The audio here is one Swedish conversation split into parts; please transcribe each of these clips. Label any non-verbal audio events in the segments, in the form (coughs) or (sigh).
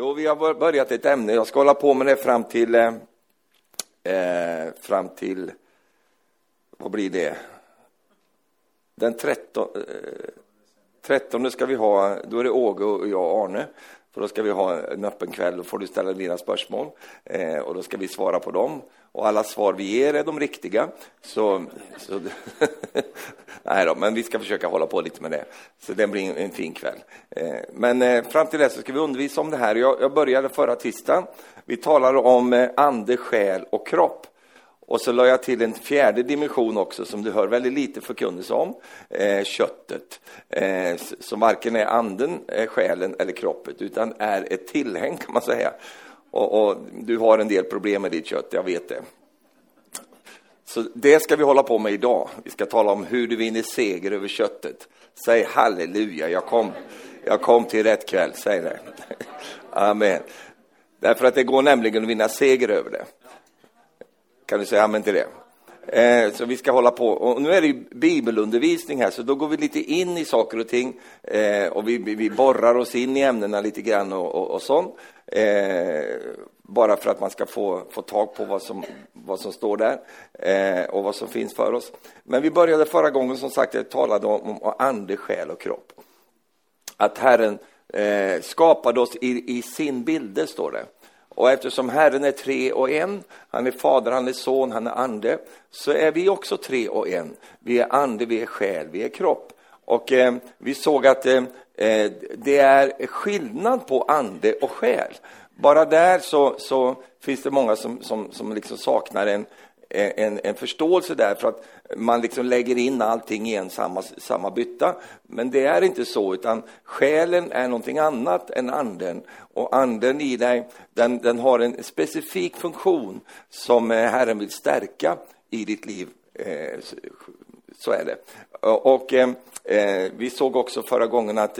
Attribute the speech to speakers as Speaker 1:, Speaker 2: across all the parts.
Speaker 1: Jo, vi har börjat ett ämne. Jag ska hålla på med det fram till, eh, eh fram till, vad blir det? Den 13, eh, 13 ska vi ha, då är det Åge och jag och Arne. För då ska vi ha en öppen kväll, då får du ställa dina spörsmål. Eh, och då ska vi svara på dem. Och alla svar vi ger är de riktiga. Så, så (laughs) nej då, men vi ska försöka hålla på lite med det. Så det blir en, fin kväll. Eh, men eh, fram till dess ska vi undervisa om det här. Jag, jag började förra tisdagen. Vi talade om eh, ande, själ och kropp. Och så la jag till en fjärde dimension också som du hör väldigt lite förkunnelse om, eh, köttet. Eh, som varken är anden, eh, själen eller kroppen, utan är ett tillhäng kan man säga. Och, och, du har en del problem med ditt kött, jag vet det. Så det ska vi hålla på med idag. Vi ska tala om hur du vinner seger över köttet. Säg halleluja, jag kom, jag kom till rätt kväll, säg det. (laughs) Amen. Därför att det går nämligen att vinna seger över det. Kan du säga amen till det? Eh, så vi ska hålla på. Och nu är det bibelundervisning här, så då går vi lite in i saker och ting. Eh, och vi, vi borrar oss in i ämnena lite grann och, och, och sånt. Eh, bara för att man ska få, få tag på vad som, vad som står där eh, och vad som finns för oss. Men vi började förra gången, som sagt, jag talade om, om ande, själ och kropp. Att Herren eh, skapade oss i, i sin bilde, står det. Och eftersom Herren är tre och en, han är fader, han är son, han är ande, så är vi också tre och en. Vi är ande, vi är själ, vi är kropp. Och eh, vi såg att eh, eh det är skillnad på ande och själ. Bara där så, så finns det många som, som, som liksom saknar en, en, en förståelse där för att man liksom lägger in allting i en samma, samma bytta. Men det är inte så, utan själen är någonting annat än anden. Och anden i dig, den, den har en specifik funktion som eh, Herren vill stärka i ditt liv. Eh, så är det. Och eh, vi såg också förra gången att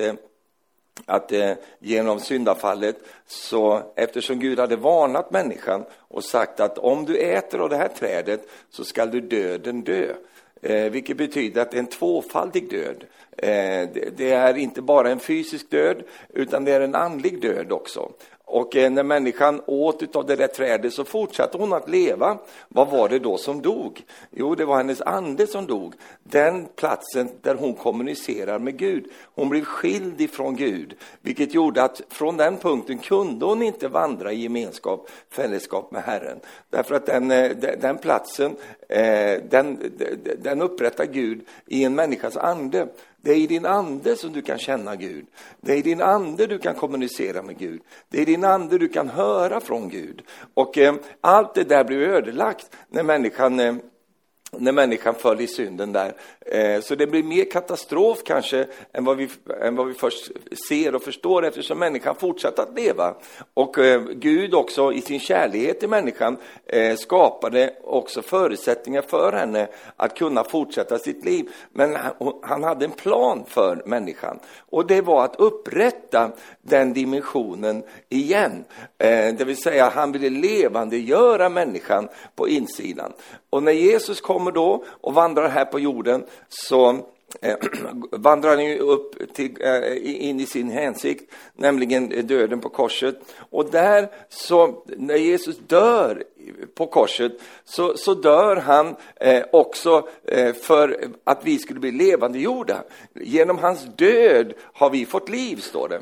Speaker 1: att eh, genom syndafallet, så eftersom Gud hade varnat människan och sagt att om du äter av det här trädet så skall du döden dö. Eh, vilket betyder att det är en tvåfaldig död. Eh, det, det, är inte bara en fysisk död, utan det är en andlig död också. Och eh, när människan åt av det där trädet så fortsatte hon att leva. Vad var det då som dog? Jo, det var hennes ande som dog. Den platsen där hon kommunicerar med Gud. Hon blev skild ifrån Gud, vilket gjorde att från den punkten kunde hon inte vandra i gemenskap, fällskap med Herren. Därför att den, eh, den platsen, Eh, den, den upprättar Gud i en människas ande. Det är i din ande som du kan känna Gud. Det är i din ande du kan kommunicera med Gud. Det är i din ande du kan höra från Gud. Och eh, allt det där blir ödelagt när människan eh, när människan föll i synden där. Eh, så det blir mer katastrof kanske än vad, vi, än vad vi först ser och förstår eftersom människan fortsatte att leva. Och eh, Gud också i sin kärlek till människan eh, skapade också förutsättningar för henne att kunna fortsätta sitt liv. Men han hade en plan för människan och det var att upprätta den dimensionen igen. Eh, det vill säga han ville levandegöra människan på insidan. Och när Jesus kommer då och vandrar här på jorden så eh, (clears throat) vandrar han ju upp till, eh, in i sin hänsikt, nämligen döden på korset. Och där, så, när Jesus dör på korset, så, så dör han eh, också eh, för att vi skulle bli levandegjorda. Genom hans död har vi fått liv, står det.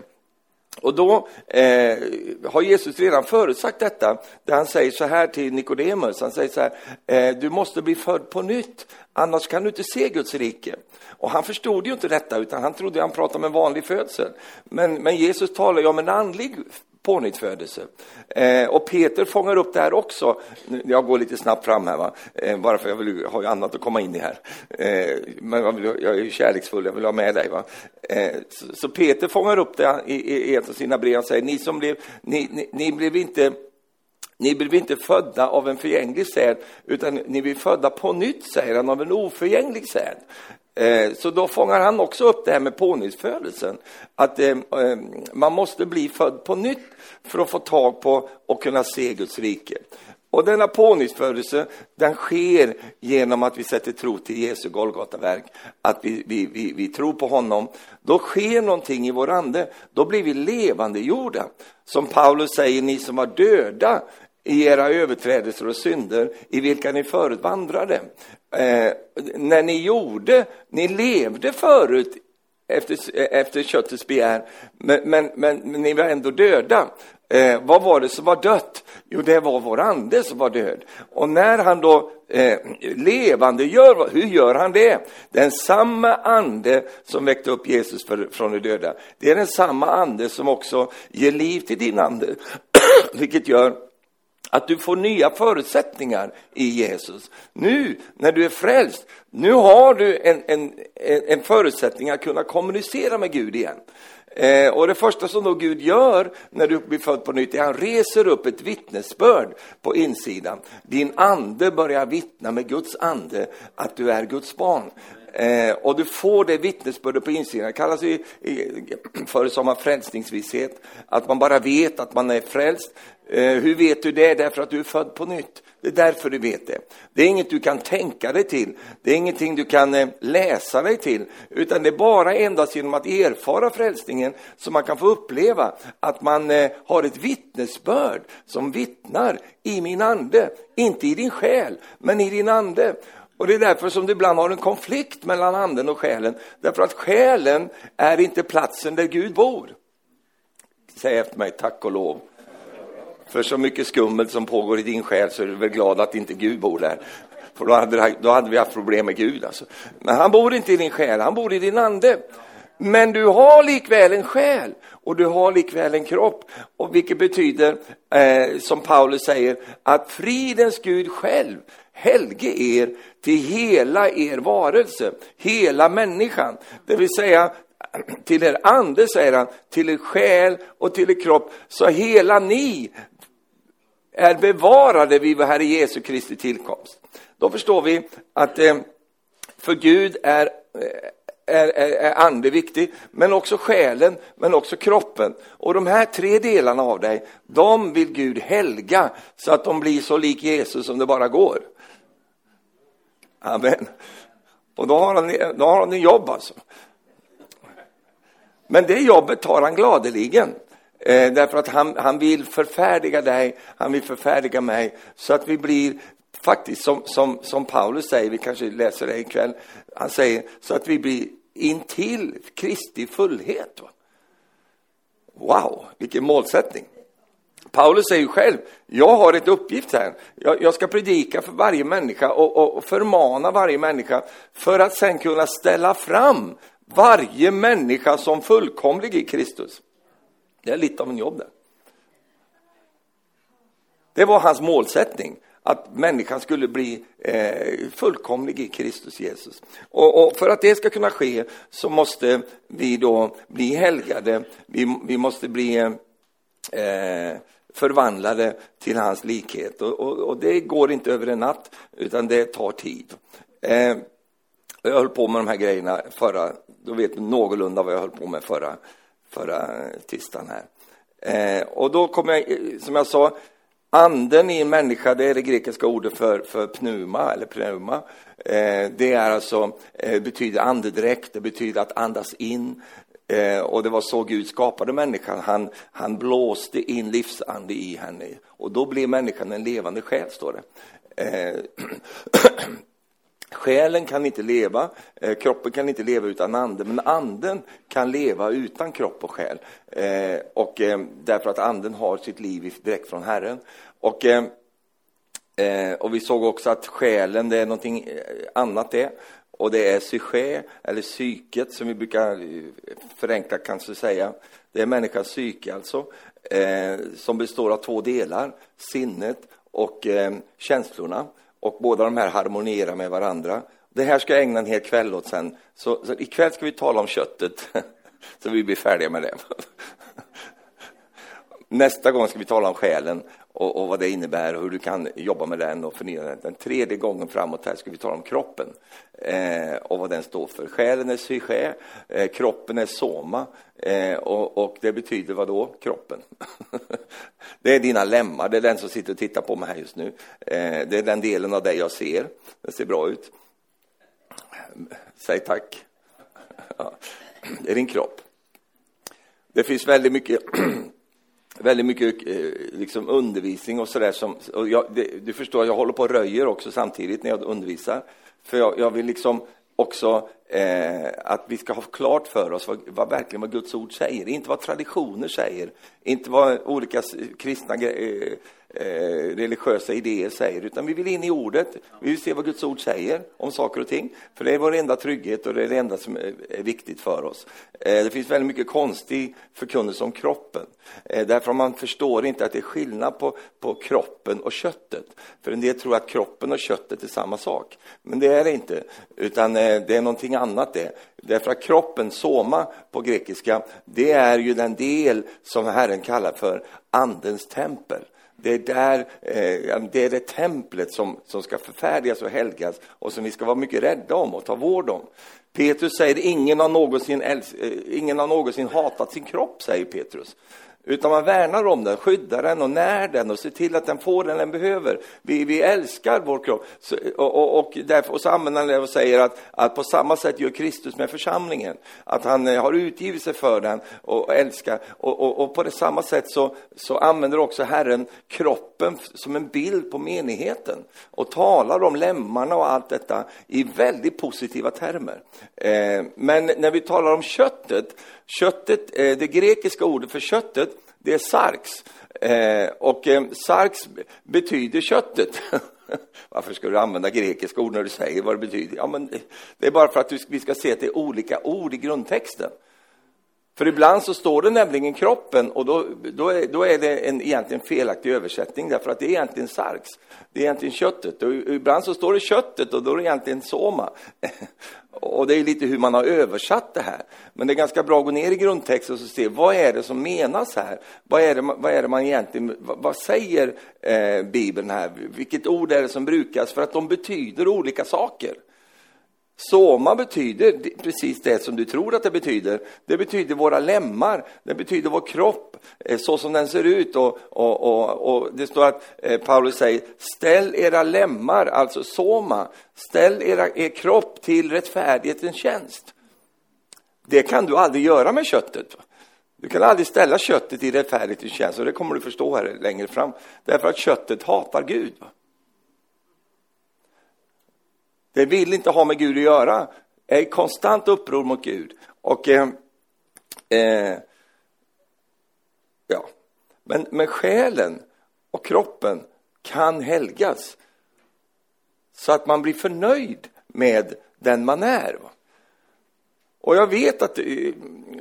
Speaker 1: Och då eh, har Jesus redan förutsagt detta, där han säger så här till Nikodemus, han säger så här, eh, du måste bli född på nytt, annars kan du inte se Guds rike. Och han förstod ju inte detta, utan han trodde han pratade om en vanlig födsel. Men, men Jesus talar ju om en andlig pånyttfödelse. Eh, och Peter fångar upp det här också. Jag går lite snabbt fram här, va? Eh, bara för jag vill har ju annat att komma in i här. Eh, men jag, vill, jag är ju kärleksfull, jag vill ha med dig. Va? Eh, så, så, Peter fångar upp det i, i, i ett av sina brev. Han säger, ni som blev, ni, ni, ni blev inte ni blev inte födda av en förgänglig säd, utan ni blev födda på nytt, säger han, av en oförgänglig säd. Eh, så då fångar han också upp det här med pånyttfödelsen. Att eh, eh, man måste bli född på nytt för att få tag på och kunna se Guds rike. Och denna pånyttfödelse, den sker genom att vi sätter tro till Jesu Golgataverk, att vi, vi, vi, vi tror på honom. Då sker någonting i vår ande, då blir vi levande gjorda. Som Paulus säger, ni som var döda i era överträdelser och synder i vilka ni förut vandrade. Eh, när ni gjorde, ni levde förut efter, efter köttets begär, men, men, men, men ni var ändå döda. Eh, vad var det som var dött? Jo, det var vår ande som var död. Och när han då eh, levande gör, hur gör han det? Den samma ande som väckte upp Jesus för, från de döda, det är den samma ande som också ger liv till din ande, (clears throat) vilket gör att du får nya förutsättningar i Jesus. Nu när du är frälst, nu har du en, en, en förutsättning att kunna kommunicera med Gud igen. Eh, och det första som då Gud gör när du blir född på nytt är att han reser upp ett vittnesbörd på insidan. Din ande börjar vittna med Guds ande att du är Guds barn. Eh, och du får det vittnesbördet på insidan. Det kallas ju förr som frälsningsvisshet, att man bara vet att man är frälst. Eh, hur vet du det? Därför att du är född på nytt. Det är därför du vet det. Det är inget du kan tänka dig till. Det är ingenting du kan eh, läsa dig till. Utan det är bara endast genom att erfara frälsningen som man kan få uppleva att man eh, har ett vittnesbörd som vittnar i min ande. Inte i din själ, men i din ande. Och det är därför som du ibland har en konflikt mellan anden och själen. Därför att själen är inte platsen där Gud bor. Säg efter mig, tack och lov. För så mycket skummel som pågår i din själ så är du väl glad att inte Gud bor där. För då hade, då hade vi haft problem med Gud. Alltså. Men han bor inte i din själ, han bor i din ande. Men du har likväl en själ och du har likväl en kropp. Och vilket betyder, eh, som Paulus säger, att fridens Gud själv helge er till hela er varelse, hela människan. Det vill säga till er ande, säger han, till er själ och till er kropp, så hela ni är bevarade vid vår Herre Jesu Kristi tillkomst. Då förstår vi att eh, för Gud är, eh, är, är, är ande viktig, men också själen, men också kroppen. Och de här tre delarna av dig, de vill Gud helga så att de blir så lik Jesus som det bara går. Amen. Och då har han, då har han en jobb alltså. Men det jobbet tar han gladeligen. Eh, därför att han, han vill förfärdiga dig, han vill förfärdiga mig, så att vi blir faktiskt som, som, som Paulus säger, vi kanske läser det ikväll, han säger så att vi blir intill Kristi fullhet. Wow, vilken målsättning! Paulus säger ju själv, jag har ett uppgift här. Jag, jag ska predika för varje människa och, och, och, förmana varje människa för att sen kunna ställa fram varje människa som fullkomlig i Kristus. Det är lite av en jobb det. Det var hans målsättning, att människan skulle bli eh, fullkomlig i Kristus Jesus. Och, och, för att det ska kunna ske så måste vi då bli helgade, vi, vi måste bli eh, förvandlade till hans likhet. Och, och, och, det går inte över en natt, utan det tar tid. Eh, jag höll på med de här grejerna förra, då vet du någorlunda vad jag höll på med förra, förra tisdagen här. Eh, och då kommer jag, eh, som jag sa, anden i en människa, det är det grekiska ordet för, för pneuma, eller pneuma. Eh, det är alltså, eh, betyder andedräkt, det betyder att andas in. Eh, och det var så Gud skapade människan. Han, han blåste in livsande i henne. Och då blev människan en levande själ, står det. Eh, (clears throat) Själen kan inte leva, eh, kroppen kan inte leva utan anden, men anden kan leva utan kropp och själ. Eh, och, eh, därför att anden har sitt liv direkt från Herren. Och, och vi såg också att själen, det är någonting annat det. Och det är psyché, eller psyket, som vi brukar förenkla kanske säga. Det är människans psyke alltså, som består av två delar, sinnet och känslorna och båda de här harmonierar med varandra. Det här ska jag ägna en hel kväll åt sen. Så, så ikväll ska vi tala om köttet, (laughs) så vi blir färdiga med det. (laughs) Nästa gång ska vi tala om själen och, och, vad det innebär och hur du kan jobba med den och förnya den. Den tredje gången framåt här ska vi tala om kroppen eh, och vad den står för. Själen är psyché, eh, kroppen är soma eh, och, och, det betyder vad då? Kroppen. (laughs) Det är dina lemmar, det är den som sitter och tittar på mig här just nu. Eh, det är den delen av dig jag ser. Den ser bra ut. Säg tack. (laughs) Ja. Det är din kropp. Det finns väldigt mycket (clears throat) väldigt mycket eh, liksom undervisning och sådär. Du förstår, jag håller på och röjer också samtidigt när jag undervisar. För jag, jag vill liksom också eh, att vi ska ha klart för oss vad, vad, verkligen vad Guds ord säger. Inte vad traditioner säger, inte vad olika kristna eh, Eh, religiösa idéer säger, utan vi vill in i ordet. Vi vill se vad Guds ord säger om saker och ting. För det är vår enda trygghet och det är det enda som är viktigt för oss. Eh, det finns väldigt mycket konstig förkunnelse om kroppen. Eh, därför man förstår inte att det är skillnad på, på kroppen och köttet. För en del tror att kroppen och köttet är samma sak. Men det är det inte, utan eh, det är någonting annat det. Därför att kroppen, soma på grekiska, det är ju den del som Herren kallar för andens tempel. Det är, där, eh, det är det templet som, som ska förfärdigas och helgas och som vi ska vara mycket rädda om och ta vård om. Petrus säger ingen har någonsin, eh, ingen har någonsin hatat sin kropp, säger Petrus. Utan man värnar om den, skyddar den och när den och ser till att den får den den behöver. Vi, vi älskar vår kropp. Så, och, och, och, därför, och så använder han det och säger att, att på samma sätt gör Kristus med församlingen. Att han eh, har utgivit sig för den och älskar. Och, och, och på det samma sätt så, så använder också Herren kroppen som en bild på menigheten. Och talar om lemmarna och allt detta i väldigt positiva termer. Eh, men när vi talar om köttet Köttet, eh, det grekiska ordet för köttet, det är sarx. Eh, och eh, sarx betyder köttet. (laughs) Varför ska du använda grekiska ord när du säger vad det betyder? Ja, men det är bara för att vi ska se att det är olika ord i grundtexten. För ibland så står det nämligen kroppen och då, då, är, då är det en egentligen felaktig översättning därför att det är egentligen sarx. Det är egentligen köttet. Och ibland så står det köttet och då är det egentligen soma. (laughs) och det är lite hur man har översatt det här. Men det är ganska bra att gå ner i grundtexten och se vad är det som menas här? Vad är det, vad är det man egentligen, vad, vad säger eh, Bibeln här? Vilket ord är det som brukas? För att de betyder olika saker. Soma betyder precis det som du tror att det betyder. Det betyder våra lemmar, det betyder vår kropp, eh, så som den ser ut. Och, och, och, och det står att eh, Paulus säger, ställ era lemmar, alltså soma, ställ era, er kropp till rättfärdighetens tjänst. Det kan du aldrig göra med köttet. Du kan aldrig ställa köttet i rättfärdighetens tjänst, och det kommer du förstå här längre fram. Därför att köttet hatar Gud. Det vill inte ha med Gud att göra. Jag är i konstant uppror mot Gud. Och eh, eh, ja. men, men själen och kroppen kan helgas så att man blir förnöjd med den man är. Och jag vet att, eh,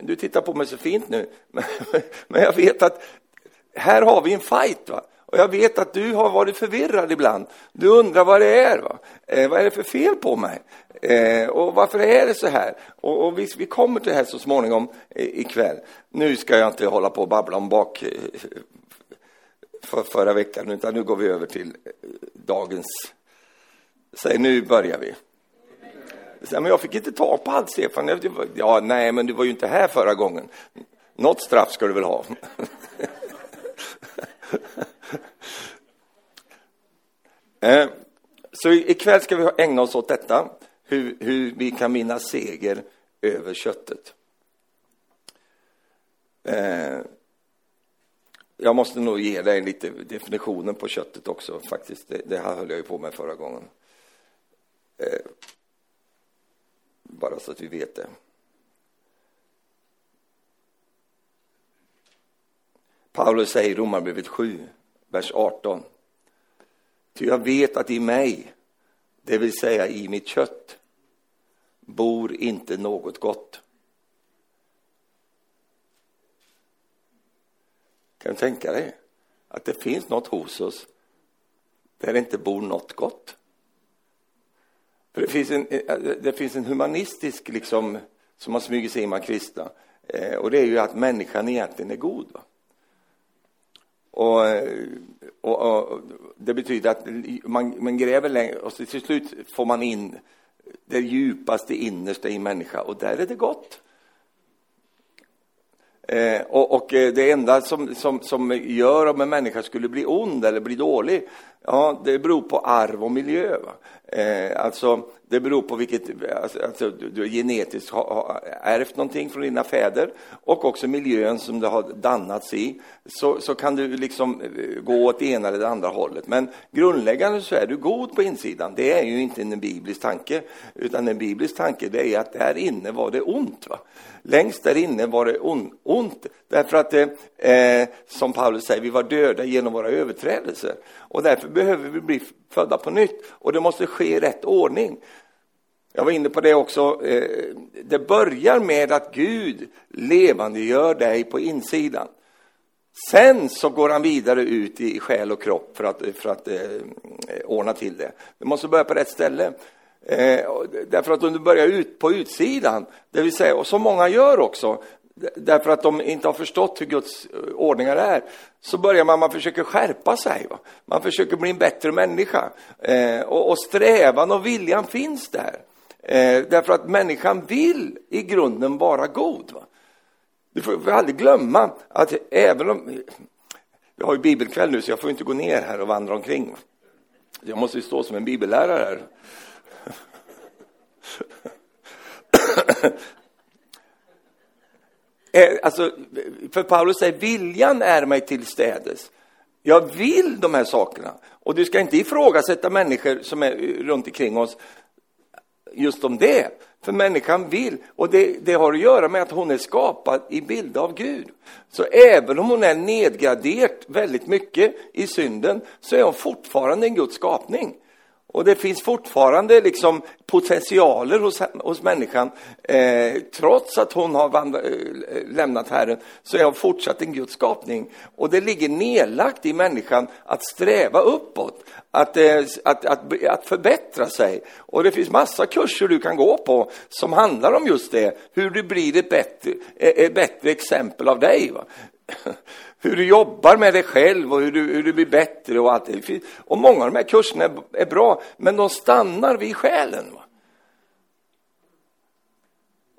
Speaker 1: du tittar på mig så fint nu, (laughs) men jag vet att här har vi en fight. Va? Och jag vet att du har varit förvirrad ibland. Du undrar vad det är. Va? Eh, vad är det för fel på mig? Eh, och varför är det så här? Och, och vi, vi, kommer till det här så småningom eh, ikväll. Nu ska jag inte hålla på och babbla om bak eh, för, förra veckan, utan nu går vi över till eh, dagens... Säg, nu börjar vi. Men jag fick inte ta på allt, Stefan. Ja, nej, men du var ju inte här förra gången. Något straff ska du väl ha? (laughs) Eh, så ikväll ska vi ägna oss åt detta, hur, hur vi kan vinna seger över köttet. Eh, jag måste nog ge dig lite definitionen på köttet också faktiskt. Det, det här höll jag ju på med förra gången. Eh, bara så att vi vet det. Paulus säger i Romarbrevet 7, vers 18. Ty jag vet att i mig, det vill säga i mitt kött, bor inte något gott. Kan du tänka dig att det finns något hos oss där det inte bor något gott? För det finns en, det finns en humanistisk, liksom, som har smugit sig in bland kristna, eh, och det är ju att människan egentligen är god. Va? Och, eh, och, och, det betyder att man, man gräver längre och till slut får man in det djupaste, innersta i en människa och där är det gott. Eh, och, och, eh, det enda som, som, som gör om en människa skulle bli ond eller bli dålig, ja, det beror på arv och miljö. Eh, alltså, det beror på vilket, alltså, alltså du genetiskt har, ärvt någonting från dina fäder och också miljön som du har dannats i. Så, så kan du liksom eh, gå åt det ena eller det andra hållet. Men grundläggande så är du god på insidan. Det är ju inte en biblisk tanke, utan en biblisk tanke det är att där inne var det ont. Va? Längst där inne var det on, ont, därför att det, eh, som Paulus säger, vi var döda genom våra överträdelser. Och därför behöver vi bli födda på nytt, och det måste ske i rätt ordning. Jag var inne på det också. Eh, det börjar med att Gud levandegör dig på insidan. Sen så går han vidare ut i själ och kropp för att, för att eh, ordna till det. Du måste börja på rätt ställe. Eh, därför att om du börjar ut på utsidan, det vill säga, och som många gör också, därför att de inte har förstått hur Guds eh, ordningar är, så börjar man, man försöker skärpa sig. Va? Man försöker bli en bättre människa. Eh, och, och strävan och viljan finns där. Eh, därför att människan vill i grunden vara god. Va? Du får aldrig glömma att även om... Jag har ju bibelkväll nu så jag får inte gå ner här och vandra omkring. Va? Jag måste ju stå som en bibellärare här. Eh, alltså, för Paulus säger viljan är mig till städes. Jag vill de här sakerna. Och du ska inte ifrågasätta människor som är runt omkring oss just om det. För människan vill, och det, det, har att göra med att hon är skapad i bild av Gud. Så även om hon är nedgraderad väldigt mycket i synden, så är hon fortfarande en Guds skapning. Och det finns fortfarande liksom potentialer hos, hos människan. Eh, trots att hon har vandra, eh, lämnat Herren så är hon fortsatt en Guds skapning. Och det ligger nedlagt i människan att sträva uppåt, att, eh, att, att, att förbättra sig. Och det finns massa kurser du kan gå på som handlar om just det, hur du blir ett bättre, eh, ett bättre exempel av dig. Va? (laughs) hur du jobbar med dig själv och hur du, hur du blir bättre och allt det. Och många av de här kurserna är, är bra, men de stannar vid själen. Va?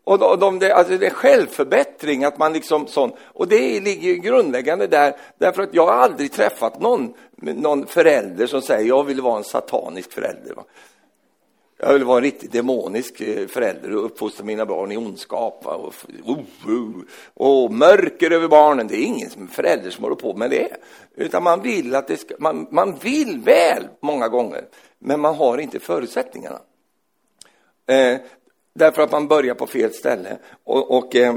Speaker 1: Och de, de, det, alltså det är självförbättring, att man liksom sån, och det ligger grundläggande där, därför att jag har aldrig träffat någon, någon förälder som säger jag vill vara en satanisk förälder. Va? Jag vill vara en riktigt demonisk eh, förälder och uppfostra mina barn i ondskap. Och, och, och, mörker över barnen. Det är ingen förälder som håller på med det. Utan man vill, att det ska, man, man vill väl många gånger, men man har inte förutsättningarna. Eh, därför att man börjar på fel ställe. Och, och eh,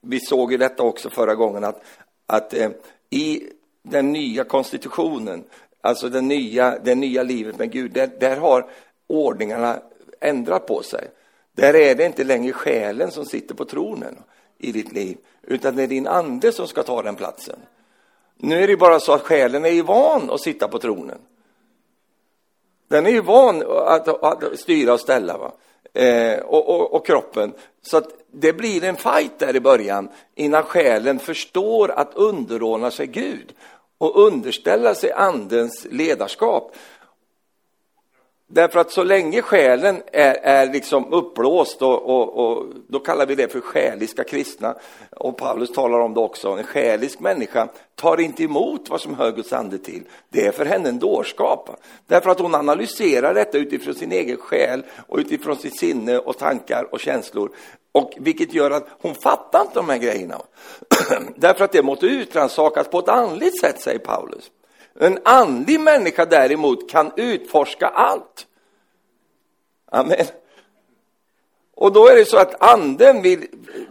Speaker 1: vi såg ju detta också förra gången, att, att eh, i den nya konstitutionen, alltså det nya, det nya livet med Gud, där, där har ordningarna ändrat på sig. Där är det inte längre själen som sitter på tronen i ditt liv, utan det är din ande som ska ta den platsen. Nu är det bara så att själen är ju van att sitta på tronen. Den är ju van att, att styra och ställa, va? Eh, och, och, och, kroppen. Så att det blir en fight där i början innan själen förstår att underordna sig Gud och underställa sig andens ledarskap. Därför att så länge själen är, är liksom uppblåst, och, och, och, då kallar vi det för själiska kristna, och Paulus talar om det också, en själisk människa tar inte emot vad som hör Guds ande till. Det är för henne en dårskap. Därför att hon analyserar detta utifrån sin egen själ och utifrån sitt sinne och tankar och känslor. Och vilket gör att hon fattar inte de här grejerna. (clears throat) Därför att det måste utrannsakas på ett andligt sätt, säger Paulus. En andlig människa däremot kan utforska allt. Amen. Och då är det så att anden vill,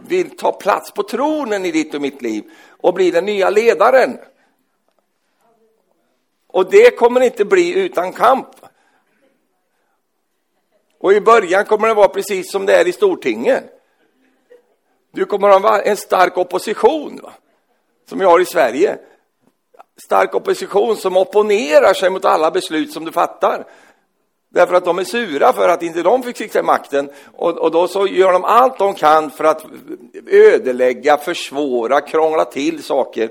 Speaker 1: vill ta plats på tronen i ditt och mitt liv och bli den nya ledaren. Och det kommer inte bli utan kamp. Och i början kommer det vara precis som det är i Stortingen. Du kommer ha en stark opposition, va? som vi har i Sverige stark opposition som opponerar sig mot alla beslut som du fattar. Därför att de är sura för att inte de fick sitta i makten och, och då så gör de allt de kan för att ödelägga, försvåra, krångla till saker.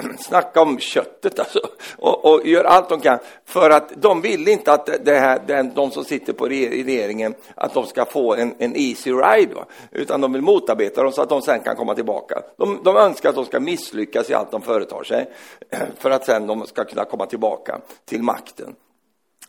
Speaker 1: (clears throat) snacka om köttet alltså, och, och gör allt de kan för att de vill inte att det här, den, de som sitter på regeringen att de ska få en, en easy ride, va? utan de vill motarbeta dem så att de sen kan komma tillbaka. De, de önskar att de ska misslyckas i allt de företar sig (clears throat) för att sen de ska kunna komma tillbaka till makten.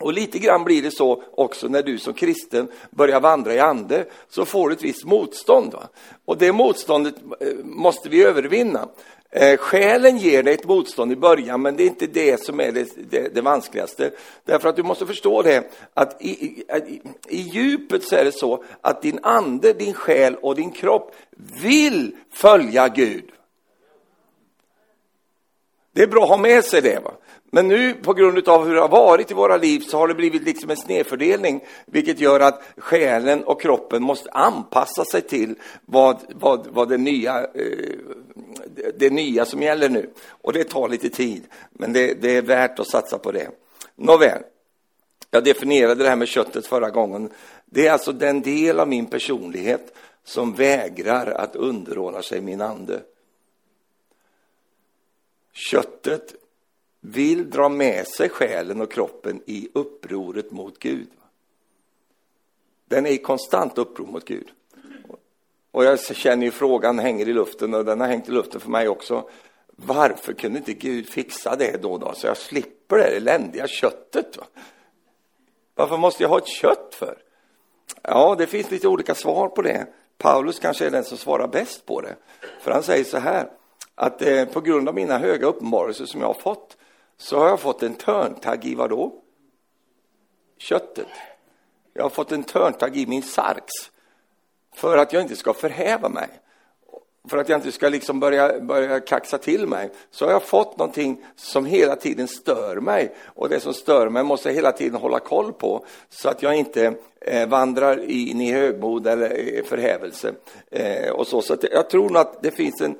Speaker 1: Och lite grann blir det så också när du som kristen börjar vandra i ande, så får du ett visst motstånd. Va? Och det motståndet eh, måste vi övervinna. Eh, själen ger dig ett motstånd i början, men det är inte det som är det, det, det vanskligaste. Därför att du måste förstå det, att i, i, i djupet så är det så att din ande, din själ och din kropp vill följa Gud. Det är bra att ha med sig det. Va? Men nu på grund av hur det har varit i våra liv så har det blivit liksom en snedfördelning, vilket gör att själen och kroppen måste anpassa sig till vad, vad, vad det, nya, eh, det nya som gäller nu. Och det tar lite tid, men det, det är värt att satsa på det. Nåväl, jag definierade det här med köttet förra gången. Det är alltså den del av min personlighet som vägrar att underordna sig min ande. Köttet vill dra med sig själen och kroppen i upproret mot Gud. Den är i konstant uppror mot Gud. Och jag känner ju frågan hänger i luften och den har hängt i luften för mig också. Varför kunde inte Gud fixa det då, då så jag slipper det eländiga köttet? Va? Varför måste jag ha ett kött för? Ja, det finns lite olika svar på det. Paulus kanske är den som svarar bäst på det. För han säger så här, att eh, på grund av mina höga uppenbarelser som jag har fått så har jag fått en törntagg i vad då? Köttet. Jag har fått en törntagg i min sarx för att jag inte ska förhäva mig. För att jag inte ska liksom börja, börja kaxa till mig så har jag fått någonting som hela tiden stör mig. Och det som stör mig måste jag hela tiden hålla koll på så att jag inte eh, vandrar in i högmod eller eh, förhävelse. Eh, och så så jag tror nog att det finns en,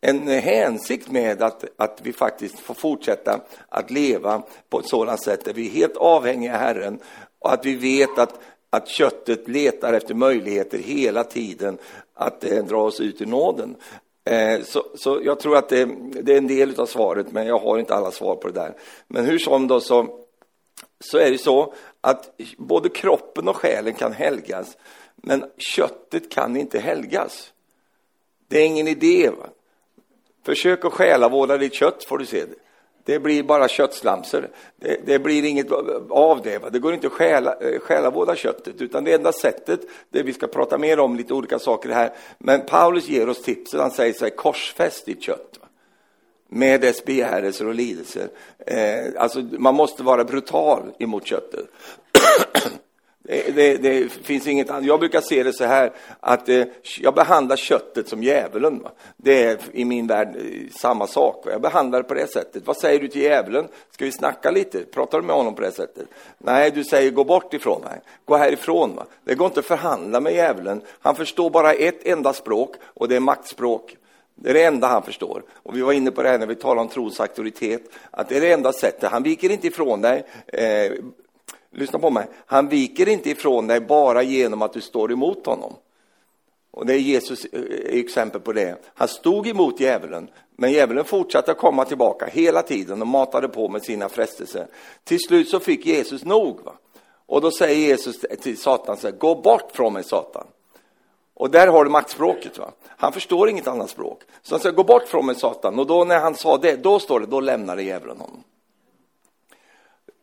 Speaker 1: en hänsikt med att, att vi faktiskt får fortsätta att leva på ett sådant sätt där vi är helt avhängiga Herren och att vi vet att, att köttet letar efter möjligheter hela tiden att eh, dra oss ut i nåden. Eh, så, så jag tror att det, det, är en del av svaret, men jag har inte alla svar på det där. Men hur som då så, så är det så att både kroppen och själen kan helgas, men köttet kan inte helgas. Det är ingen idé. Va? Försök att själavårda ditt kött får du se. Det blir bara köttslamsor. Det, det blir inget av det. Va? Det går inte att själa, eh, själavårda köttet, utan det enda sättet, det vi ska prata mer om lite olika saker här, men Paulus ger oss tipset, han säger så här, korsfäst ditt kött. Va? Med dess begärelser och lidelser. Eh, alltså, man måste vara brutal emot köttet. (clears throat) Eh, det, det, finns inget annat. Jag brukar se det så här att eh, jag behandlar köttet som djävulen. Va? Det är i min värld eh, samma sak. Va? Jag behandlar det på det sättet. Vad säger du till djävulen? Ska vi snacka lite? Pratar du med honom på det sättet? Nej, du säger gå bort ifrån mig. Gå härifrån. Va? Det går inte att förhandla med djävulen. Han förstår bara ett enda språk och det är maktspråk. Det är det enda han förstår. Och vi var inne på det här när vi talade om trons auktoritet, att det är det enda sättet. Han viker inte ifrån dig. Eh, lyssna på mig, han viker inte ifrån dig bara genom att du står emot honom. Och det är Jesus eh, exempel på det. Han stod emot djävulen, men djävulen fortsatte att komma tillbaka hela tiden och matade på med sina frestelser. Till slut så fick Jesus nog. Va? Och då säger Jesus till Satan, så här, gå bort från mig Satan. Och där har du maktspråket. Va? Han förstår inget annat språk. Så han säger, gå bort från mig Satan. Och då när han sa det, då står det, då lämnade djävulen honom.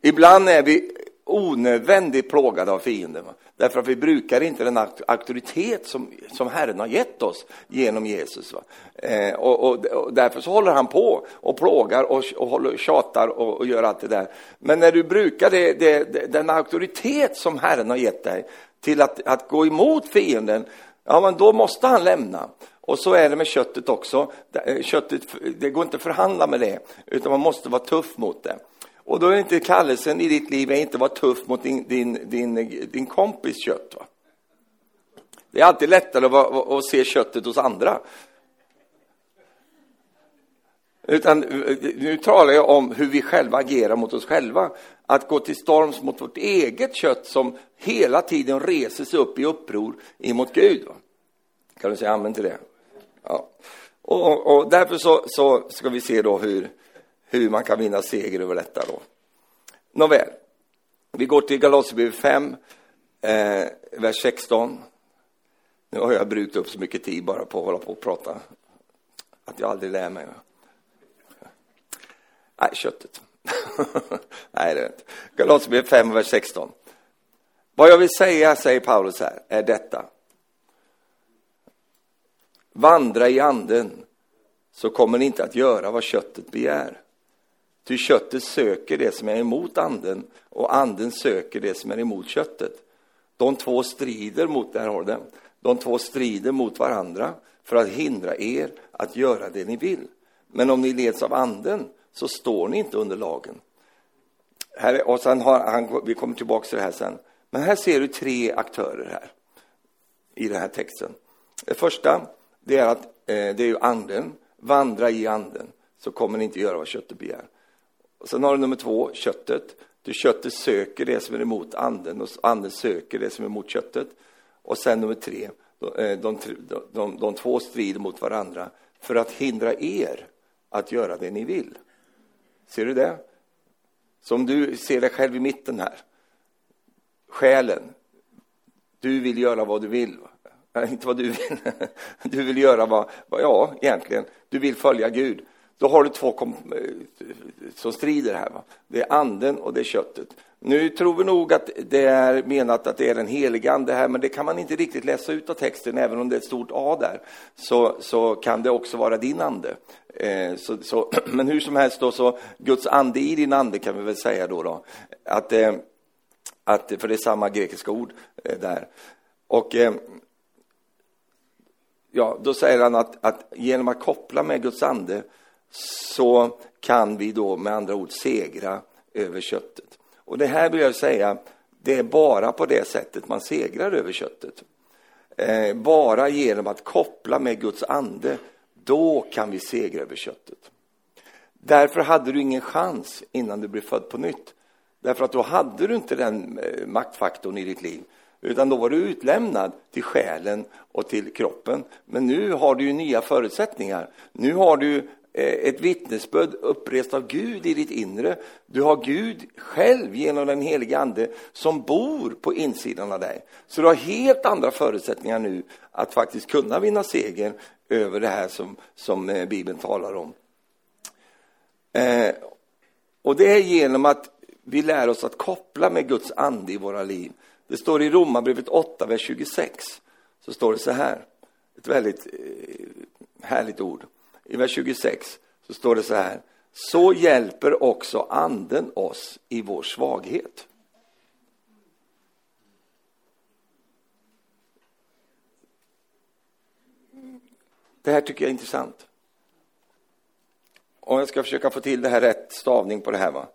Speaker 1: Ibland är vi onödvändigt plågade av fienden. Därför att vi brukar inte den auktoritet som, som Herren har gett oss genom Jesus. Eh, och, och, och, därför så håller han på och plågar och, och håller, tjatar och, och gör allt det där. Men när du brukar det, det, den auktoritet som Herren har gett dig till att, att gå emot fienden, ja men då måste han lämna. Och så är det med köttet också. Eh, köttet, det går inte att förhandla med det, utan man måste vara tuff mot det. Och då är inte kallelsen i ditt liv att inte vara tuff mot din, din, din, din kompis kött. Va? Det är alltid lättare att, vara, att se köttet hos andra. Utan nu talar jag om hur vi själva agerar mot oss själva. Att gå till storms mot vårt eget kött som hela tiden reser sig upp i uppror emot Gud. Va? Kan du säga amen till det? Ja. Och, och därför så, så, ska vi se då hur, hur man kan vinna seger över detta då. Nåväl, vi går till Galaterbrevet 5, eh, vers 16. Nu har jag brutit upp så mycket tid bara på att hålla på och prata, att jag aldrig lär mig. Nej, köttet. (laughs) Nej, det är inte. Galaterbrevet 5, vers 16. Vad jag vill säga, säger Paulus här, är detta. Vandra i anden, så kommer ni inte att göra vad köttet begär. Ty köttet söker det som är emot anden och anden söker det som är emot köttet. De två strider mot, där har den, de två strider mot varandra för att hindra er att göra det ni vill. Men om ni leds av anden så står ni inte under lagen. Här, och sen har han, vi kommer tillbaka till det här sen. Men här ser du tre aktörer här i den här texten. Det första, det är att eh, det är ju anden. Vandra i anden, så kommer ni inte göra vad köttet begär. Och sen har du nummer två, köttet. Du köttet söker det som är emot anden och anden söker det som är emot köttet. Och sen nummer tre, eh, de, de, de, de, de två strider mot varandra för att hindra er att göra det ni vill. Ser du det? Som du ser dig själv i mitten här. Själen. Du vill göra vad du vill. Nej, (laughs) inte vad du vill. (laughs) Du vill göra vad, vad, ja, egentligen, du vill följa Gud. Då har du två kom, eh, som strider här. Va? Det är anden och det är köttet. Nu tror vi nog att det är menat att det är den heliga ande här, men det kan man inte riktigt läsa ut av texten, även om det är ett stort A där, så, så kan det också vara din ande. Eh, så, så, (clears throat) men hur som helst då, så Guds ande i din ande kan vi väl säga då, då att, eh, att, för det är samma grekiska ord eh, där. Och eh, ja, då säger han att, att genom att koppla med Guds ande så kan vi då med andra ord segra över köttet. Och det här vill jag säga, det är bara på det sättet man segrar över köttet. Eh, bara genom att koppla med Guds ande, då kan vi segra över köttet. Därför hade du ingen chans innan du blev född på nytt. Därför att då hade du inte den eh, maktfaktorn i ditt liv. Utan då var du utlämnad till själen och till kroppen. Men nu har du ju nya förutsättningar. Nu har du Eh, ett vittnesbörd upprest av Gud i ditt inre. Du har Gud själv genom den helige Ande som bor på insidan av dig. Så du har helt andra förutsättningar nu att faktiskt kunna vinna seger över det här som, som eh, Bibeln talar om. Eh, och det är genom att vi lär oss att koppla med Guds ande i våra liv. Det står i Romarbrevet 8, vers 26. Så står det så här, ett väldigt eh, härligt ord i vers 26 så står det så här. Så hjälper också anden oss i vår svaghet. Det här tycker jag är intressant. Och jag ska försöka få till det här rätt stavning på det här. Va?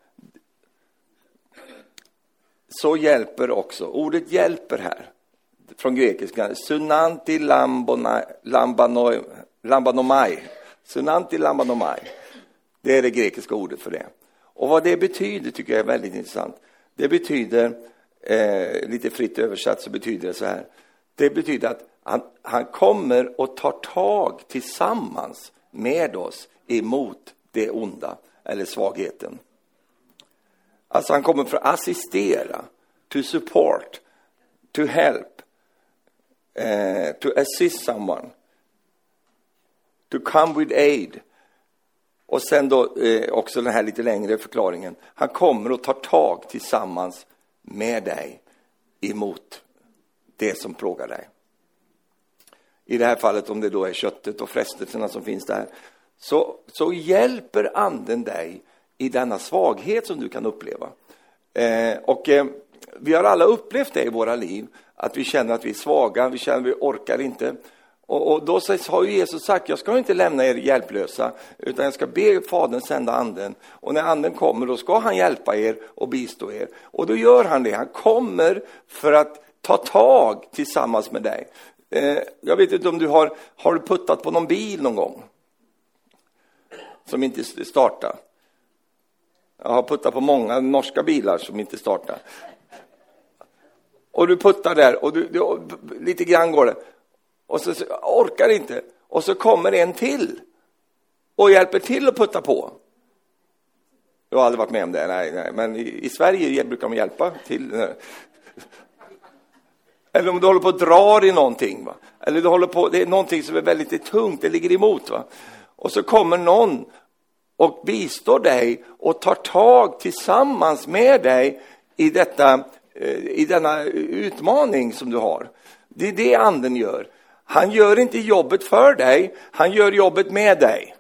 Speaker 1: Så hjälper också, ordet hjälper här, från grekiska, sunanti lambanomai, Sunanti lambanomai. Det är det grekiska ordet för det. Och vad det betyder tycker jag är väldigt intressant. Det betyder, eh, lite fritt översatt så betyder det så här. Det betyder att han, han kommer och tar tag tillsammans med oss emot det onda eller svagheten. Alltså han kommer för att assistera, to support, to help, eh, to assist someone to come with aid. Och sen då eh, också den här lite längre förklaringen. Han kommer och tar tag tillsammans med dig emot det som plågar dig. I det här fallet om det då är köttet och frestelserna som finns där. Så, så hjälper anden dig i denna svaghet som du kan uppleva. Eh, och eh, vi har alla upplevt det i våra liv, att vi känner att vi är svaga, vi känner att vi orkar inte. Och, och då har ju Jesus sagt, jag ska inte lämna er hjälplösa, utan jag ska be Fadern sända anden. Och när anden kommer, då ska han hjälpa er och bistå er. Och då gör han det. Han kommer för att ta tag tillsammans med dig. Eh, jag vet inte om du har, har du puttat på någon bil någon gång? Som inte startar. Jag har puttat på många norska bilar som inte startar. Och du puttar där och du, du, lite grann går det. Och så, orkar inte. och så kommer en till och hjälper till att putta på. Jag har aldrig varit med om det, nej, nej. men i, i Sverige brukar de hjälpa till. Eller om du håller på att drar i någonting, va? eller du håller på, det är någonting som är väldigt tungt, det ligger emot. Va? Och så kommer någon och bistår dig och tar tag tillsammans med dig i, detta, eh, i denna utmaning som du har. Det är det anden gör. Han gör inte jobbet för dig, han gör jobbet med dig.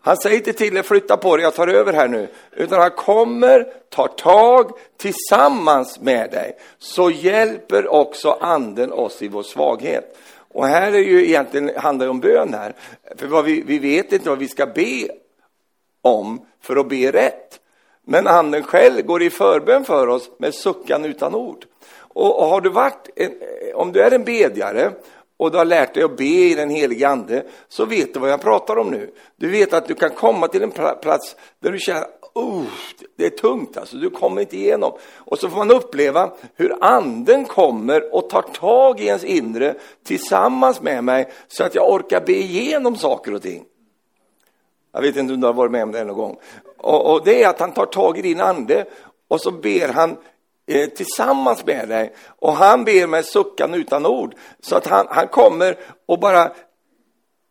Speaker 1: Han säger inte till dig, flytta på dig, jag tar över här nu. Utan han kommer, tar tag tillsammans med dig. Så hjälper också anden oss i vår svaghet. Och här är ju egentligen, handlar det om bön här. För vad vi, vi vet inte vad vi ska be om för att be rätt. Men anden själv går i förbön för oss med suckan utan ord. Och, har du varit, en, om du är en bedjare och du har lärt dig att be i den helige ande så vet du vad jag pratar om nu. Du vet att du kan komma till en plats där du känner oh, det är tungt alltså, du kommer inte igenom. Och så får man uppleva hur anden kommer och tar tag i ens inre tillsammans med mig så att jag orkar be igenom saker och ting. Jag vet inte om du har varit med om det någon gång. Och, och det är att han tar tag i din ande och så ber han Eh, tillsammans med dig. Och han ber med suckan utan ord. Så att han, han kommer och bara,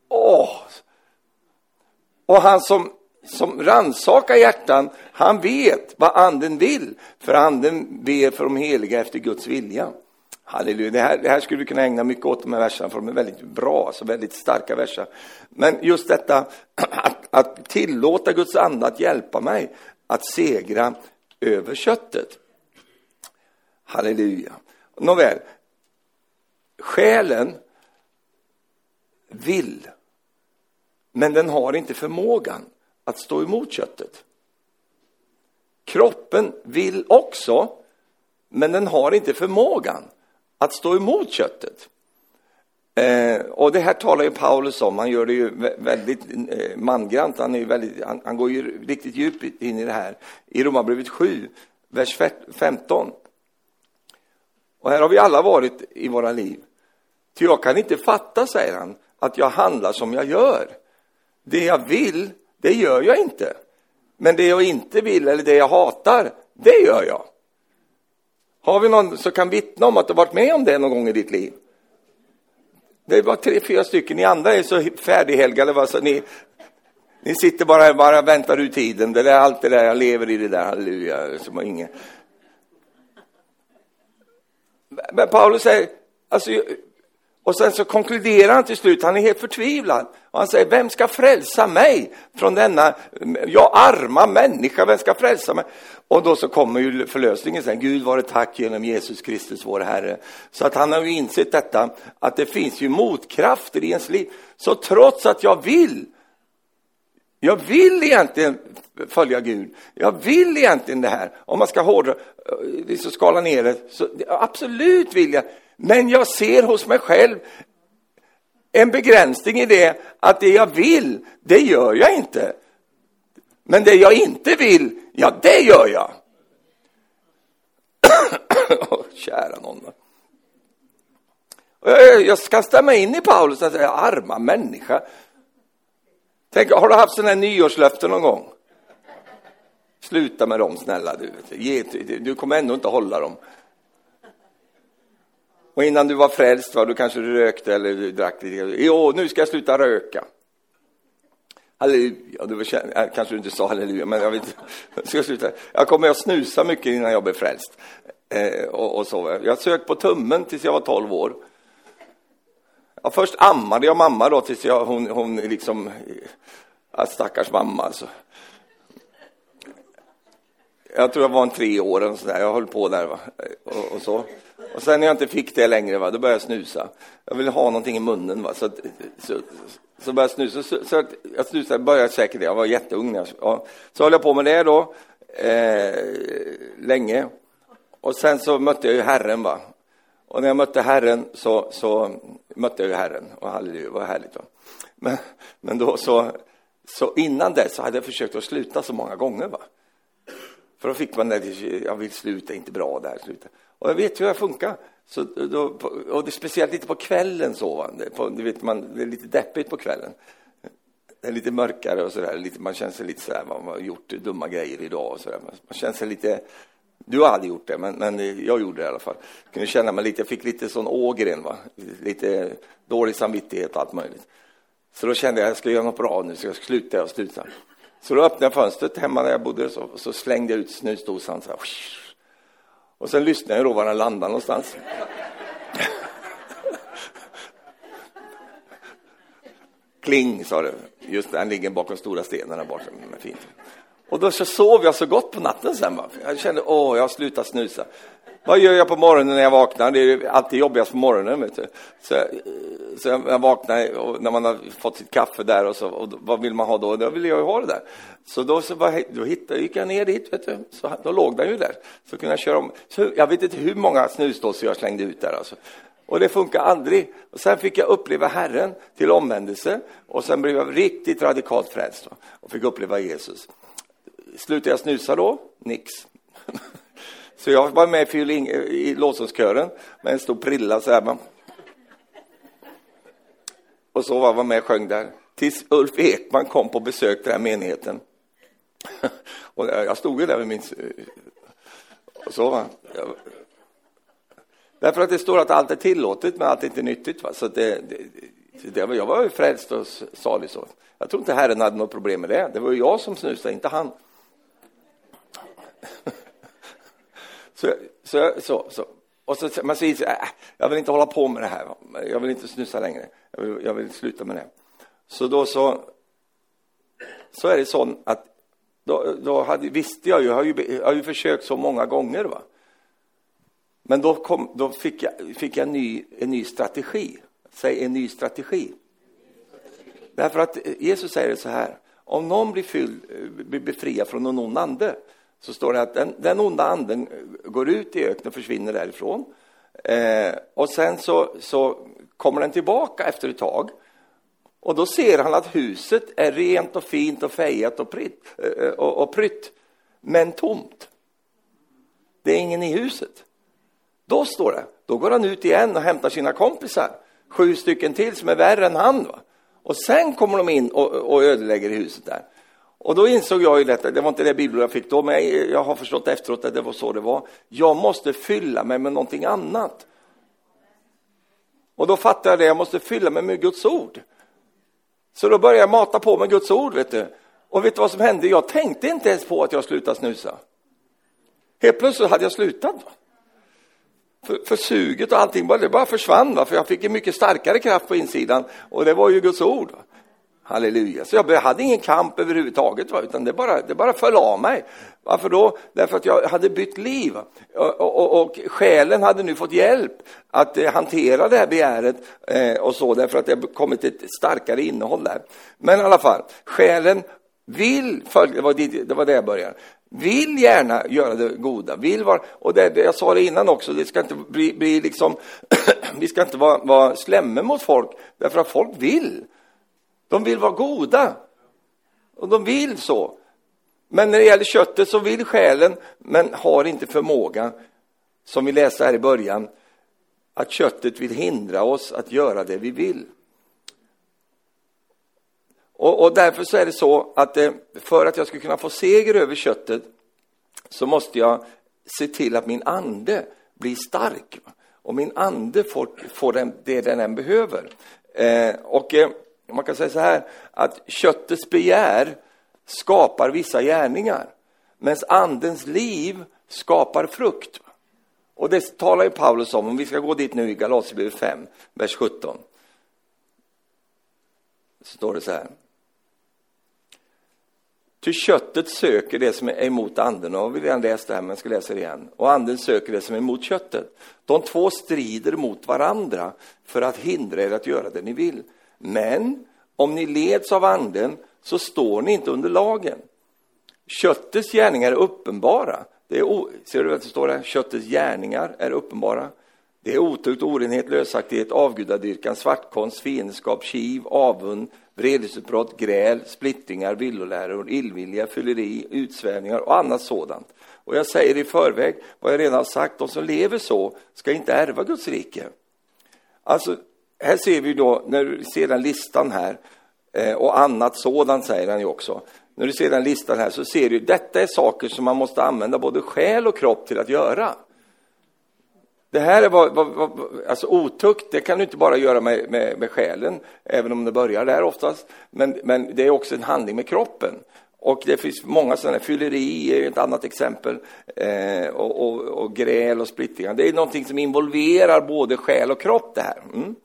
Speaker 1: åh. Och han som som ransakar hjärtan, han vet vad anden vill, för anden ber för de heliga efter Guds vilja. Halleluja, det här, det här skulle vi kunna ägna mycket åt de här verserna, för de är väldigt bra, alltså väldigt starka verser. Men just detta (clears throat) att, att tillåta Guds ande att hjälpa mig att segra över köttet. Halleluja. Nåväl, själen vill, men den har inte förmågan att stå emot köttet. Kroppen vill också, men den har inte förmågan att stå emot köttet. Eh, och det här talar ju Paulus om, han gör det ju väldigt eh, mangrant, han, är väldigt, han, han, går ju riktigt djupt in i det här. I Romarbrevet 7, vers 15. Och här har vi alla varit i våra liv. Ty jag kan inte fatta, säger han, att jag handlar som jag gör. Det jag vill, det gör jag inte. Men det jag inte vill eller det jag hatar, det gör jag. Har vi någon som kan vittna om att du varit med om det någon gång i ditt liv? Det är bara tre, fyra stycken. Ni andra är så färdighelgade. Va? Så ni, ni sitter bara och bara väntar ut tiden. Det är allt det där, jag lever i det där, halleluja. Som ingen... Men Paulus säger, alltså, och sen så konkluderar han till slut, han är helt förtvivlad. Och han säger, vem ska frälsa mig från denna, jag arma människa, vem ska frälsa mig? Och då så kommer ju förlösningen sen, Gud vare tack genom Jesus Kristus vår Herre. Så att han har ju insett detta, att det finns ju motkrafter i ens liv. Så trots att jag vill, jag vill egentligen följa Gud. Jag vill egentligen det här. Om man ska hårdra, så skala ner det, så absolut vill jag. Men jag ser hos mig själv en begränsning i det att det jag vill, det gör jag inte. Men det jag inte vill, ja det gör jag. (coughs) oh, kära någon. Jag ska stämma in i Paulus och säga, arma människa. Tänk, har du haft sådana här nyårslöften någon gång? Sluta med dem snälla du. Du kommer ändå inte hålla dem. Och innan du var frälst, va, du kanske rökte eller du drack lite. Jo, nu ska jag sluta röka. Halleluja, du var, äh, kanske du inte sa halleluja, men jag, vet, jag ska sluta. Jag kommer att snusa mycket innan jag blir frälst. Eh, och, och, så. Jag sög på tummen tills jag var 12 år. Ja, först ammade jag mamma då tills jag, hon, hon liksom, ja, stackars mamma alltså. Jag tror jag var en tre år, och sådär. jag höll på där va? Och, och så. Och sen när jag inte fick det längre, va, då började jag snusa. Jag ville ha någonting i munnen. Va, så, så, så började jag snusa. Så, så jag snusade, började säkert, jag var jätteung. Ja. Så höll jag på med det då, eh, länge. Och sen så mötte jag ju Herren. Va? Och när jag mötte Herren så, så mötte jag ju Herren. Och halleluja, det var härligt. Va? Men, men då så, så innan det så hade jag försökt att sluta så många gånger. Va? För då fick man det, jag vill sluta, inte bra där, sluta. Och jag vet hur jag funkar. Så då, och det är speciellt lite på kvällen så, va? På, du vet, man, det är lite deppigt på kvällen. Det är lite mörkare och sådär, man känner sig lite sådär, man har gjort dumma grejer idag och sådär. Man känner sig lite, du har aldrig gjort det, men, men jag gjorde det i alla fall. Jag kunde känna mig lite, jag fick lite sån ågren, va? lite dålig samvittighet och allt möjligt. Så då kände jag att jag ska göra något bra nu, så jag ska sluta och sluta. Så då öppnade jag fönstret hemma där jag bodde så, så slängde jag ut snusdosan så här. Och sen lyssnade jag då var den landade någonstans. (laughs) Kling, sa det. Just den ligger bakom stora stenen där borta. Fint. Och då så sov jag så gott på natten sen. Va? Jag kände, åh, jag har slutat snusa. Vad gör jag på morgonen när jag vaknar? Det är alltid jobbigast på morgonen. Vet du. Så, så jag vaknar och när man har fått sitt kaffe där och så, och vad vill man ha då? Då vill jag ha det där. Så då, så bara, då hittade, gick jag ner dit, vet du. Så, då låg den ju där. Så kunde jag köra om. Så jag vet inte hur många snusdosor jag slängde ut där alltså. Och det funkar aldrig. Och sen fick jag uppleva Herren till omvändelse och sen blev jag riktigt radikalt frälst och fick uppleva Jesus. Slutade jag snusa då? Nix. (laughs) Så jag var med i, i låtsaskören med en stor prilla så här. Och så var jag med och sjöng där. Tills Ulf Ekman kom på besök till den här menigheten. (laughs) Och jag stod ju där med min... Och så va. Därför att det står att allt är tillåtet men allt är inte nyttigt. Va? Så det, det, det, jag var ju frälst och salig så. Jag tror inte Herren hade något problem med det. Det var ju jag som snusade, inte han. (laughs) Så, så, så, så. Och så, man säger så, äh, jag vill inte hålla på med det här, jag vill inte snusa längre, jag vill, jag vill sluta med det. Så då så, så är det så att då, då hade, visste jag ju, jag har ju, jag har ju försökt så många gånger. Va? Men då, kom, då fick jag, fick jag en, ny, en ny strategi. Säg en ny strategi. Därför att Jesus säger så här, om någon blir, fylld, blir befriad från någon ond ande så står det att den, den onda anden går ut i öknen och försvinner därifrån. Eh, och sen så, så kommer den tillbaka efter ett tag. Och då ser han att huset är rent och fint och fejat och, pritt, eh, och, och prytt, men tomt. Det är ingen i huset. Då står det, då går han ut igen och hämtar sina kompisar, sju stycken till som är värre än han. Va? Och sen kommer de in och, och ödelägger huset där. Och då insåg jag ju detta, det var inte det bibeln jag fick då, men jag har förstått efteråt att det var så det var. Jag måste fylla mig med någonting annat. Och då fattade jag det, jag måste fylla mig med Guds ord. Så då började jag mata på med Guds ord, vet du. Och vet du vad som hände? Jag tänkte inte ens på att jag slutade snusa. Helt plötsligt hade jag slutat. För, för suget och allting, det bara försvann, va? för jag fick en mycket starkare kraft på insidan och det var ju Guds ord. Va? Halleluja. Så jag hade ingen kamp överhuvudtaget, va? utan det bara, det bara föll av mig. Varför då? Därför att jag hade bytt liv. Och, och, och själen hade nu fått hjälp att eh, hantera det här begäret eh, och så, därför att det har kommit ett starkare innehåll där. Men i alla fall, själen vill följa, det var det, det, var jag började, vill gärna göra det goda, vill vara, och det, jag sa det innan också, det ska inte bli, bli liksom, (clears throat) vi ska inte vara, vara slämma mot folk, därför att folk vill. De vill vara goda. Och de vill så. Men när det gäller köttet så vill själen, men har inte förmåga, som vi läste här i början, att köttet vill hindra oss att göra det vi vill. Och, och därför så är det så att eh, för att jag ska kunna få seger över köttet så måste jag se till att min ande blir stark. Och min ande får, får den, det den än behöver. Eh, och eh, man kan säga så här, att köttets begär skapar vissa gärningar, medan andens liv skapar frukt. Och det talar ju Paulus om, om vi ska gå dit nu i Galaterbrevet 5, vers 17. Så står det så här. Ty köttet söker det som är emot anden, och vi har redan läst det här, men jag ska läsa det igen. Och anden söker det som är emot köttet. De två strider mot varandra för att hindra er att göra det ni vill. Men om ni leds av anden så står ni inte under lagen. Köttets gärningar är uppenbara. Det är ser du att det står där? Köttets gärningar är uppenbara. Det är otukt, orenhet, lösaktighet, avgudadyrkan, svartkonst, fiendskap, kiv, avund, vredesutbrott, gräl, splittringar, villoläror, illvilja, fylleri, utsvävningar och annat sådant. Och jag säger i förväg vad jag redan har sagt, de som lever så ska inte ärva Guds rike. Alltså, här ser vi då, när du ser den listan här, eh, och annat sådant säger han ju också. När du ser den listan här så ser du, detta är saker som man måste använda både själ och kropp till att göra. Det här är vad, vad, vad, alltså otukt, det kan du inte bara göra med, med, med själen, även om det börjar där oftast, men, men det är också en handling med kroppen. Och det finns många sådana, fylleri är ett annat exempel, eh, och, och, och, gräl och splittringar. Det är någonting som involverar både själ och kropp det här. Mm.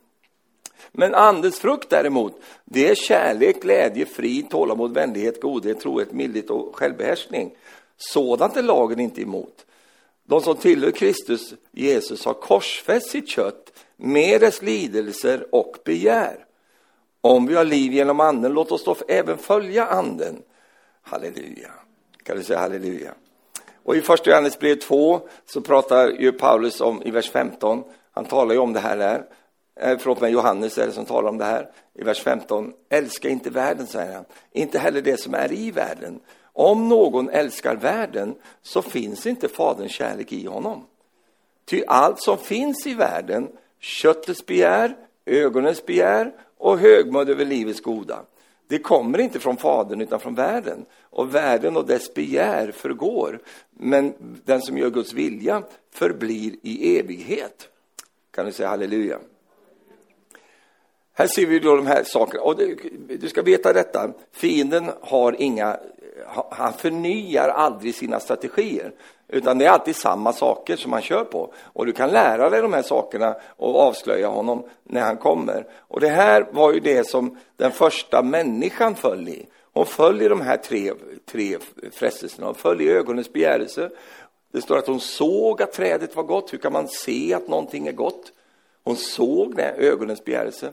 Speaker 1: Men andens frukt däremot, det är kärlek, glädje, frid, tålamod, vänlighet, godhet, trohet, mildhet och självbehärskning. Sådant är lagen inte emot. De som tillhör Kristus Jesus har korsfäst sitt kött med dess lidelser och begär. Om vi har liv genom anden, låt oss då även följa anden. Halleluja. Kan du säga halleluja? Och i första Johannesbrevet 2 så pratar ju Paulus om i vers 15, han talar ju om det här där, Eh, förlåt mig, Johannes är det som talar om det här, i vers 15, älska inte världen, säger han, inte heller det som är i världen. Om någon älskar världen så finns inte Faderns kärlek i honom. Ty allt som finns i världen, köttets begär, ögonens begär och högmod över livets goda, det kommer inte från Fadern utan från världen. Och världen och dess begär förgår, men den som gör Guds vilja förblir i evighet. Kan du säga halleluja? Här ser vi då de här sakerna. Och du ska veta detta, fienden har inga han förnyar aldrig sina strategier, utan det är alltid samma saker som han kör på. Och du kan lära dig de här sakerna och avslöja honom när han kommer. Och det här var ju det som den första människan föll i. Hon föll i de här tre, tre frestelserna. Hon föll i ögonens begärelse. Det står att hon såg att trädet var gott. Hur kan man se att någonting är gott? Hon såg det, ögonens begärelse.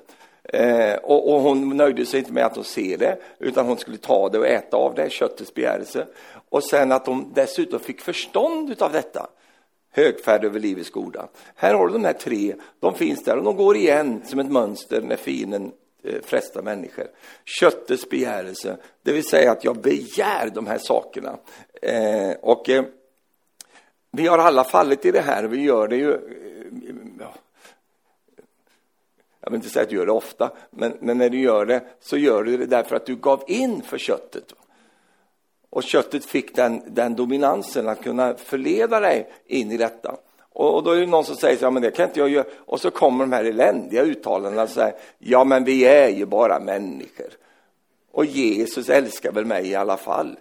Speaker 1: Eh, och, och, hon nöjde sig inte med att hon ser det, utan hon skulle ta det och äta av det, köttets begärelse. Och sen att hon dessutom fick förstånd av detta. Högfärd över livets goda. Här har du de här tre, de finns där och de går igen som ett mönster när fienden eh, frestar människor. Köttets begärelse, det vill säga att jag begär de här sakerna. Eh, och eh, vi har alla fallit i det här, vi gör det ju eh, jag vill inte säga att du gör det ofta, men, men när du gör det så gör du det därför att du gav in för köttet. Och köttet fick den, den dominansen att kunna förleda dig in i detta. Och, och då är det någon som säger så, ja men det kan inte jag göra. Och så kommer de här eländiga uttalandena och säger, ja men vi är ju bara människor. Och Jesus älskar väl mig i alla fall.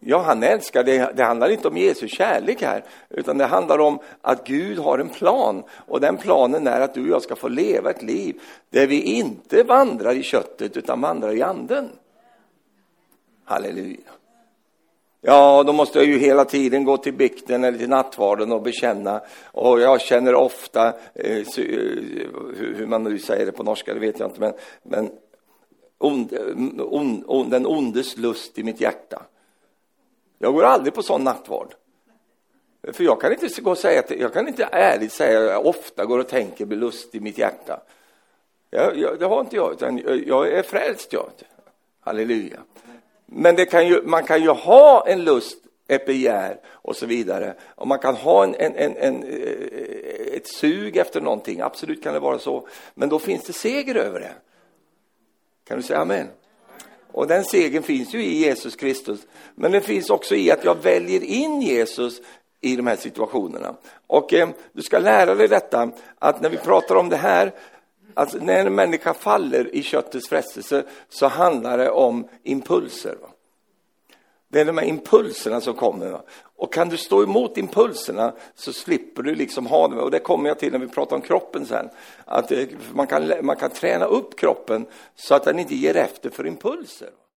Speaker 1: Ja, han älskar, det, det handlar inte om Jesu kärlek här, utan det handlar om att Gud har en plan. Och den planen är att du och jag ska få leva ett liv där vi inte vandrar i köttet, utan vandrar i anden. Halleluja. Ja, då måste jag ju hela tiden gå till bikten eller till nattvarden och bekänna. Och jag känner ofta, eh, eh hur man nu säger det på norska, det vet jag inte, men, men ond, eh, on, on, den ondes lust i mitt hjärta. Jag går aldrig på sån nattvard. För jag kan inte gå och säga jag kan inte ärligt säga att jag ofta går och tänker med lust i mitt hjärta. Jag, jag, det har inte jag, utan jag är frälst jag. Halleluja. Men det kan ju, man kan ju ha en lust, ett begär och så vidare. Och man kan ha en, en, en, en, eh, ett sug efter någonting, absolut kan det vara så. Men då finns det seger över det. Kan du säga amen? Och den segern finns ju i Jesus Kristus. Men den finns också i att jag väljer in Jesus i de här situationerna. Och eh, du ska lära dig detta, att när vi pratar om det här, att när en människa faller i köttets frestelse så handlar det om impulser. Va? Det är de här impulserna som kommer. Va? Och kan du stå emot impulserna så slipper du liksom ha dem. Och det kommer jag till när vi pratar om kroppen sen. Att eh, man kan, man kan träna upp kroppen så att den inte ger efter för impulser.